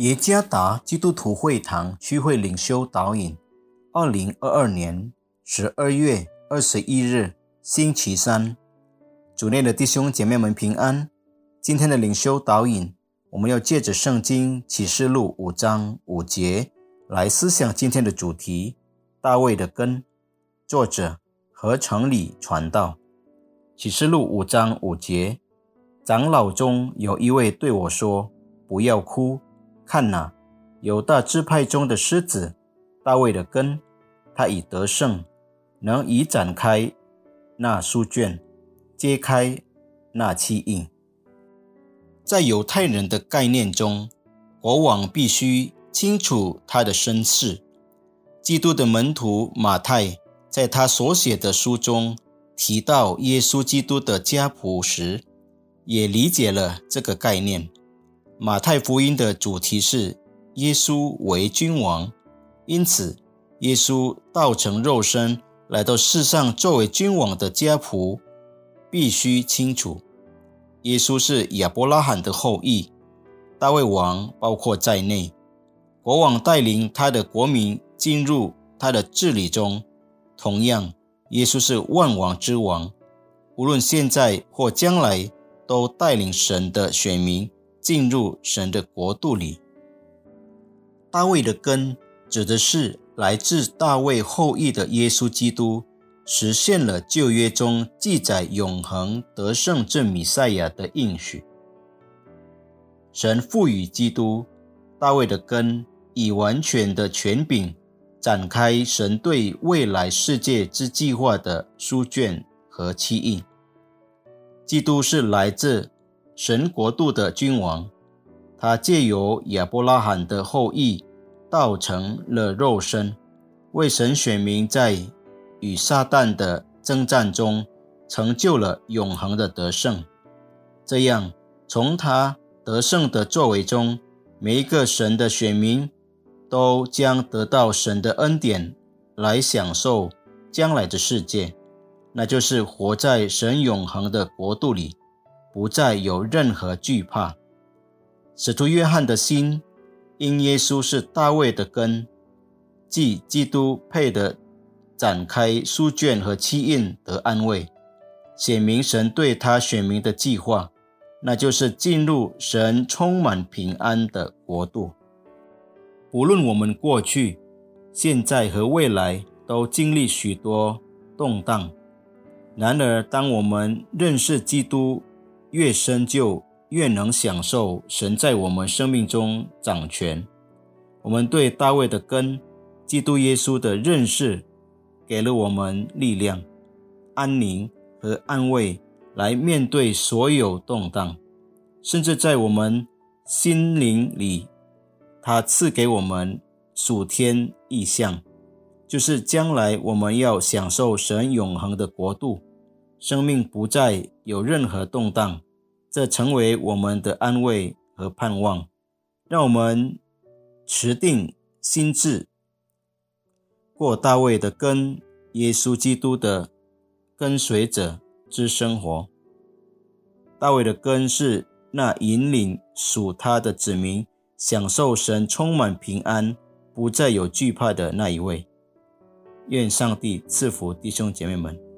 耶加达基督徒会堂区会领袖导引，二零二二年十二月二十一日星期三，主内的弟兄姐妹们平安。今天的领袖导引，我们要借着圣经启示录五章五节来思想今天的主题：大卫的根。作者何成礼传道。启示录五章五节，长老中有一位对我说：“不要哭。”看哪，有大支派中的狮子，大卫的根，他已得胜，能以展开那书卷，揭开那七印。在犹太人的概念中，国王必须清楚他的身世。基督的门徒马太在他所写的书中提到耶稣基督的家谱时，也理解了这个概念。马太福音的主题是耶稣为君王，因此耶稣道成肉身来到世上作为君王的家仆必须清楚。耶稣是亚伯拉罕的后裔，大卫王包括在内。国王带领他的国民进入他的治理中，同样，耶稣是万王之王，无论现在或将来，都带领神的选民。进入神的国度里。大卫的根指的是来自大卫后裔的耶稣基督，实现了旧约中记载永恒得胜这弥赛亚的应许。神赋予基督大卫的根以完全的权柄，展开神对未来世界之计划的书卷和期印。基督是来自。神国度的君王，他借由亚伯拉罕的后裔，道成了肉身，为神选民在与撒旦的征战中，成就了永恒的得胜。这样，从他得胜的作为中，每一个神的选民都将得到神的恩典，来享受将来的世界，那就是活在神永恒的国度里。不再有任何惧怕。使徒约翰的心，因耶稣是大卫的根，即基督配的展开书卷和七印得安慰，显明神对他选民的计划，那就是进入神充满平安的国度。无论我们过去、现在和未来都经历许多动荡，然而当我们认识基督，越深就越能享受神在我们生命中掌权。我们对大卫的根、基督耶稣的认识，给了我们力量、安宁和安慰，来面对所有动荡。甚至在我们心灵里，他赐给我们属天意象，就是将来我们要享受神永恒的国度。生命不再有任何动荡，这成为我们的安慰和盼望，让我们持定心智，过大卫的根耶稣基督的跟随者之生活。大卫的根是那引领属他的子民享受神充满平安、不再有惧怕的那一位。愿上帝赐福弟兄姐妹们。